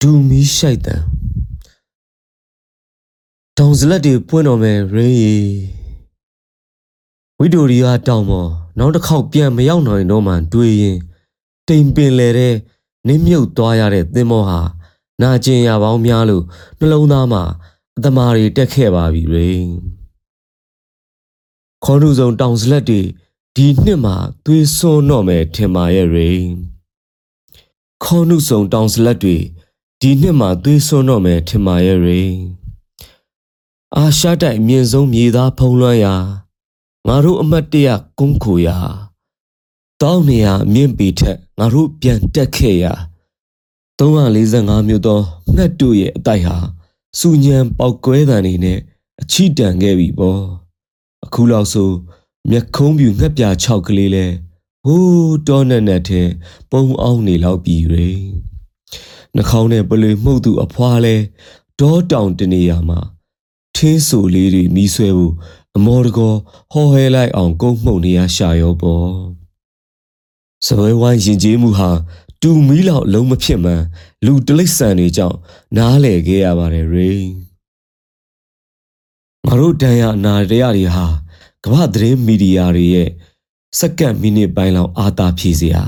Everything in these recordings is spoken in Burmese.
ဒူမီရှိုက်တန်တောင်စလက်တွေပွင့်တော်မယ်ရင်းရီဝိတိုရီယာတောင်ပေါ်နောက်တစ်ခေါက်ပြန်မရောက်နိုင်တော့မှတွေ့ရင်တိမ်ပင်လေတဲ့နင်းမြုပ်သွားရတဲ့သင်္ဘောဟာနာကျင်ရပေါင်းများလို့နှလုံးသားမှာအတမားတွေတက်ခဲ့ပါပြီရင်း ခေါင်းလူစုံတောင်စလက်တွေဒီနှစ်မှာသွေးစွန်းတော့မယ်ထင်ပါရဲ့ရင်းခေါင်းလူစုံတောင်စလက်တွေဒီနှစ်မှာသွေးစွန်းတော့မယ်ထင်ပါရဲ့ရေအာရှတိုက်အမြင့်ဆုံးမြေသားဖုံးလွှမ်းရာငါတို့အမတ်တရကုန်းခိုရာတောင်းနေရအမြင့်ပေထက်ငါတို့ပြန်တက်ခဲ့ရာ345မြို့သောငှက်တို့ရဲ့အတိုက်ဟာစူညံပေါက်ကွဲတံနေနဲ့အချီတန်ခဲ့ပြီပေါ့ အခုလောက်ဆိုမျက်ခုံးပြူငှက်ပြ6ကလေးလဲဟိုးတောနဲ့နဲ့ထဲပုံအောင်နေလောက်ပြီရေနှာခေါင်းနဲ့ပလွေမှုတ်သူအဖွားလဲဒေါတောင်တနေရာမှာထင်းဆူလေးတွေမီးဆွဲဖို့အမော်တကောဟော်ဟဲလိုက်အောင်ကုန်းမှုန်နေရရှာရောပေါ့စပွဲဝိုင်းရင်ကျေးမှုဟာတူမီးလောက်လုံးမဖြစ်မှန်လူတလိษံတွေကြောင့်နားလေခဲ့ရပါတယ်ရေ ငါတို့တန်ရအနာတရားတွေဟာကမ္ဘာသတင်းမီဒီယာတွေရဲ့စက္ကန့်မိနစ်ပိုင်းလောက်အာသာဖြည့်စရာ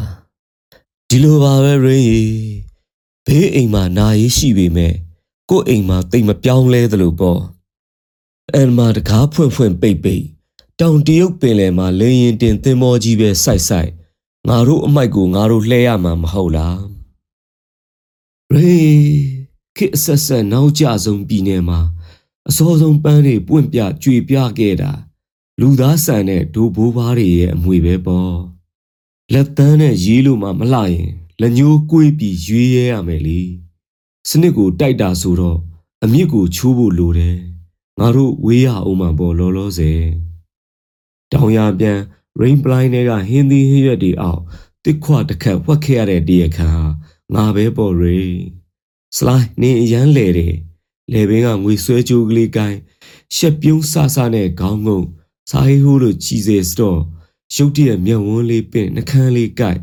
ဒီလိုပါပဲရေဘေးအိမ်မှာနာရေးရှိပေမဲ့ကို့အိမ်မှာတိတ်မပြောင်းလဲသလိုပေါ့အန်မာတကားဖွင့်ဖွင့်ပိတ်ပိတ်တောင်တရုတ်ပင်လယ်မှာလေရင်တင်သင်္ဘောကြီးပဲစိုက်စိုက်ငါတို့အမိုက်ကိုငါတို့လှဲရမှာမဟုတ်လားရေခေတ်အဆက်ဆက်နောက်ကျဆုံးပြည်နယ်မှာ အစောဆုံးပန်းတွေပွင့်ပြကြွေပြခဲ့တာလူသားဆန်တဲ့ဒိုဘိုးဘားတွေရဲ့အမွေပဲပေါ့လက်တန်းနဲ့ရေးလို့မှမလှရင်လက်ညှိုးကွေးပြီးရွေးရဲရမယ်လေစနစ်ကိုတိုက်တာဆိုတော့အမြစ်ကိုချိုးဖို့လိုတယ်ငါတို့ဝေးရအောင်မှာပေါ့လောလောဆယ်တောင်ရပြန် rain blind တွေကဟင်းသီးဟရွက်တွေအောက်တစ်ခွတစ်ခတ်ဝှက်ခဲ့ရတဲ့တရခါငါပဲပေါ့ရေစလိုက်နေအရန်လေတယ် လေဘင်းကငွေဆွဲကြိုးကလေးကိုင်းရှက်ပြုံးဆဆနဲ့ခေါင်းငုံစားဟိဟိုးလိုကြီးစေစတော့ရုတ်တရက်မျက်ဝန်းလေးပင့်နှကန်းလေးကိုက်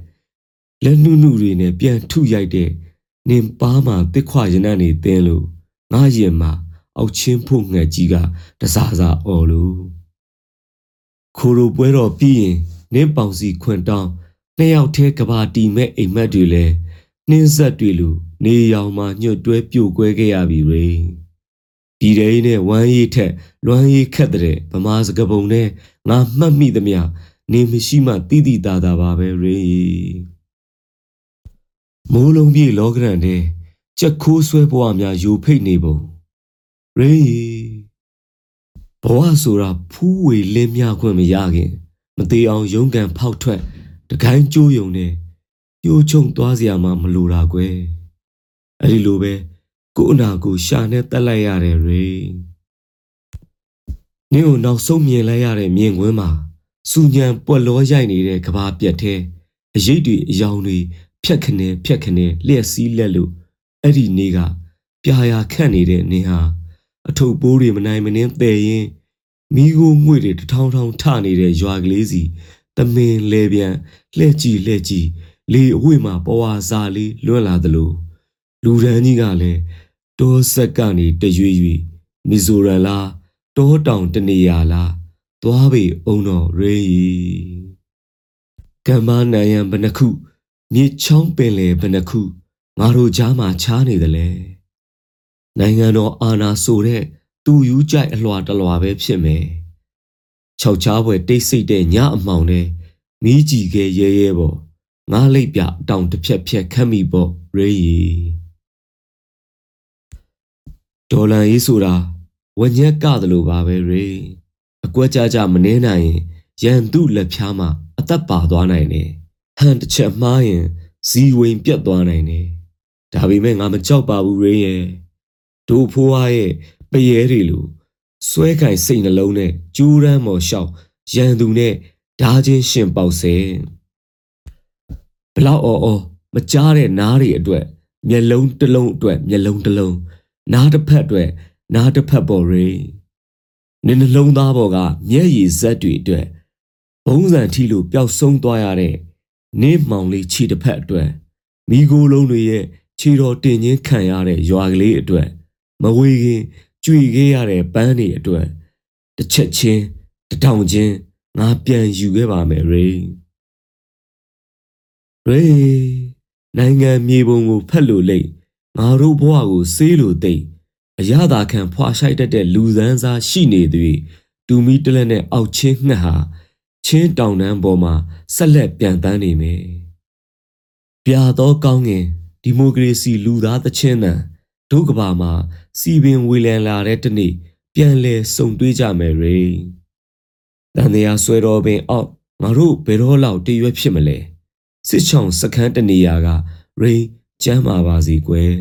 လက်နုနုတွေနဲ့ပြန်ထုရိုက်တဲ့နင်ပါးမှာတစ်ခွရနံ့နေတင်းလို့ငါရင်မှာအောက်ချင်းဖို့ငှက်ကြီးကတစားစားအော်လို့ခိုးလိုပွဲတော်ပြီးရင်နင်းပေါင်စီခွန့်တောင်းနှစ်ယောက်ထဲကဘာတီမဲ့အိမ်မက်တွေလဲ နှင်းဆက်တွေလူနေရောင်မှာညွတ်တွဲပြိုကွဲခဲ့ရပြီရေဒီတဲ့နဲ့ဝမ်းရည်ထက်လွမ်းရည်ခက်တဲ့ဗမာစကပုံနဲ့ငါမှတ်မိသမျှနေမရှိမှတိတိတသာပါပဲရေမိုးလုံးပြေလောကရန်တဲ့ကြက်ခိုးဆွဲဘဝများယူဖိတ်နေပုံရေဘဝဆိုတာဖူးဝေလင်းမြခွင့်မရခင် မသေးအောင်ရုန်းကန်ဖောက်ထွက်တကိုင်းကျိုးယုံနဲ့ ညှိုးချုံသွားစရာမှမလိုတာကွယ်အဲ့ဒီလိုပဲကို့အနာကိုရှာနဲ့တက်လိုက်ရတယ်ရေနင်းကိုနောက်ဆုံးမြင်လိုက်ရတဲ့မြင်ကွင်းမှာစူညံပွက်လောရိုက်နေတဲ့ကဘာပြက်သေးအရေးတွေအယောင်တွေဖြက်ခနဲဖြက်ခနဲလျက်စီးလက်လို့အဲ့ဒီနေ့ကပြာရာခန့်နေတဲ့နင်းဟာအထုပ်ပိုးတွေမနိုင်မနှင်းပယ်ရင်မိโกငွေတွေတထောင်ထောင်ထနေတဲ့ရွာကလေးစီတမင်လဲပြန်လှဲ့ကြည့်လှဲ့ကြည့် လေအဝိမှာပဝါစာလေးလွတ်လာသလိုလူရန်ကြီးကလည်းတောဆက်ကနေတရွေ့ရွေ့မီဇိုရန်လားတောတောင်တနေရလားသွားပေအောင်တော့ရေကမ္ဘာနိုင်ရန်ဘယ်နှခုမြေချောင်းပင်လေဘယ်နှခုငါတို့ကြားမှာချားနေတယ်လေနိုင်ငံတော်အာဏာဆိုတဲ့သူယူကြိုက်အလွာတလွာပဲဖြစ်မယ်ခြောက်ချားပွဲတိတ်ဆိတ်တဲ့ညအမှောင်နဲ့မီးကြည့်ခဲရဲရဲပေါ့ ငါလိပ်ပြအတောင်တစ်ဖြက်ဖြက်ခတ်မိပေါ့ရေဒေါ်လာရေးဆိုတာဝညက်ကသလိုပါပဲရေအကွက်ကြကြမနှင်းနိုင်ရင်ရန်သူလက်ဖြားမှာအသက်ပါသွားနိုင်တယ်ဟန်တစ်ချက်မှားရင်ဇီဝင်ပြတ်သွားနိုင်တယ်ဒါပေမဲ့ငါမကြောက်ပါဘူးရေရဲ့ဒို့ဖိုးအားရဲ့ပရဲတွေလိုစွဲကင်စိတ်နှလုံးနဲ့ကျူးရမ်းမော်လျှောက်ရန်သူနဲ့ဓာချင်းရှင်ပေါက်စဲဘ လောက်အော်အော်မကြားတဲ့နားတွေအတွက်မျက်လုံးတစ်လုံးအတွက်မျက်လုံးတစ်လုံးနားတစ်ဖက်အတွက်နားတစ်ဖက်ပေါ်ရေနင်းနှလုံးသားပေါ်ကမျက်ရည်ဇက်တွေအတွက်ဘုံစံထီလို့ပျောက်ဆုံးသွားရတဲ့နင်းမောင်လေးခြေတစ်ဖက်အတွက်မိโกလုံးတွေရဲ့ခြေတော်တင်ချင်းခံရတဲ့ရွာကလေးအတွက်မဝေခင်ကြွေခဲ့ရတဲ့ပန်းတွေအတွက်တစ်ချက်ချင်းတစ်ထောင်ချင်းငါပြန်ယူခဲ့ပါမယ်ရေ ရေနိုင်ငံမြေပုံကိုဖက်လို့လိမ့်ငါတို့ဘဝကိုစေးလို့သိမ့်အရသာခံဖွာရှိုက်တတ်တဲ့လူစန်းစားရှိနေသည်တူမီတလက်နဲ့အောက်ချင်းငှက်ဟာချင်းတောင်တန်းပေါ်မှာဆက်လက်ပြန်တန်းနေမယ်ပြာသောကောင်းငင်ဒီမိုကရေစီလူသားသချင်းတန်ဒုကဘာမှာစီပင်ဝေလန်လာတဲ့တနေ့ပြန်လဲစုံတွေးကြမယ်ရေတန်တရားဆွဲတော်ပင်အောက်ငါတို့ဘယ်တော့လောက်တရွက်ဖြစ်မလဲ စစ်ချောင်စခန်းတနေရာကရိကျမ်းမာပါစီကွယ်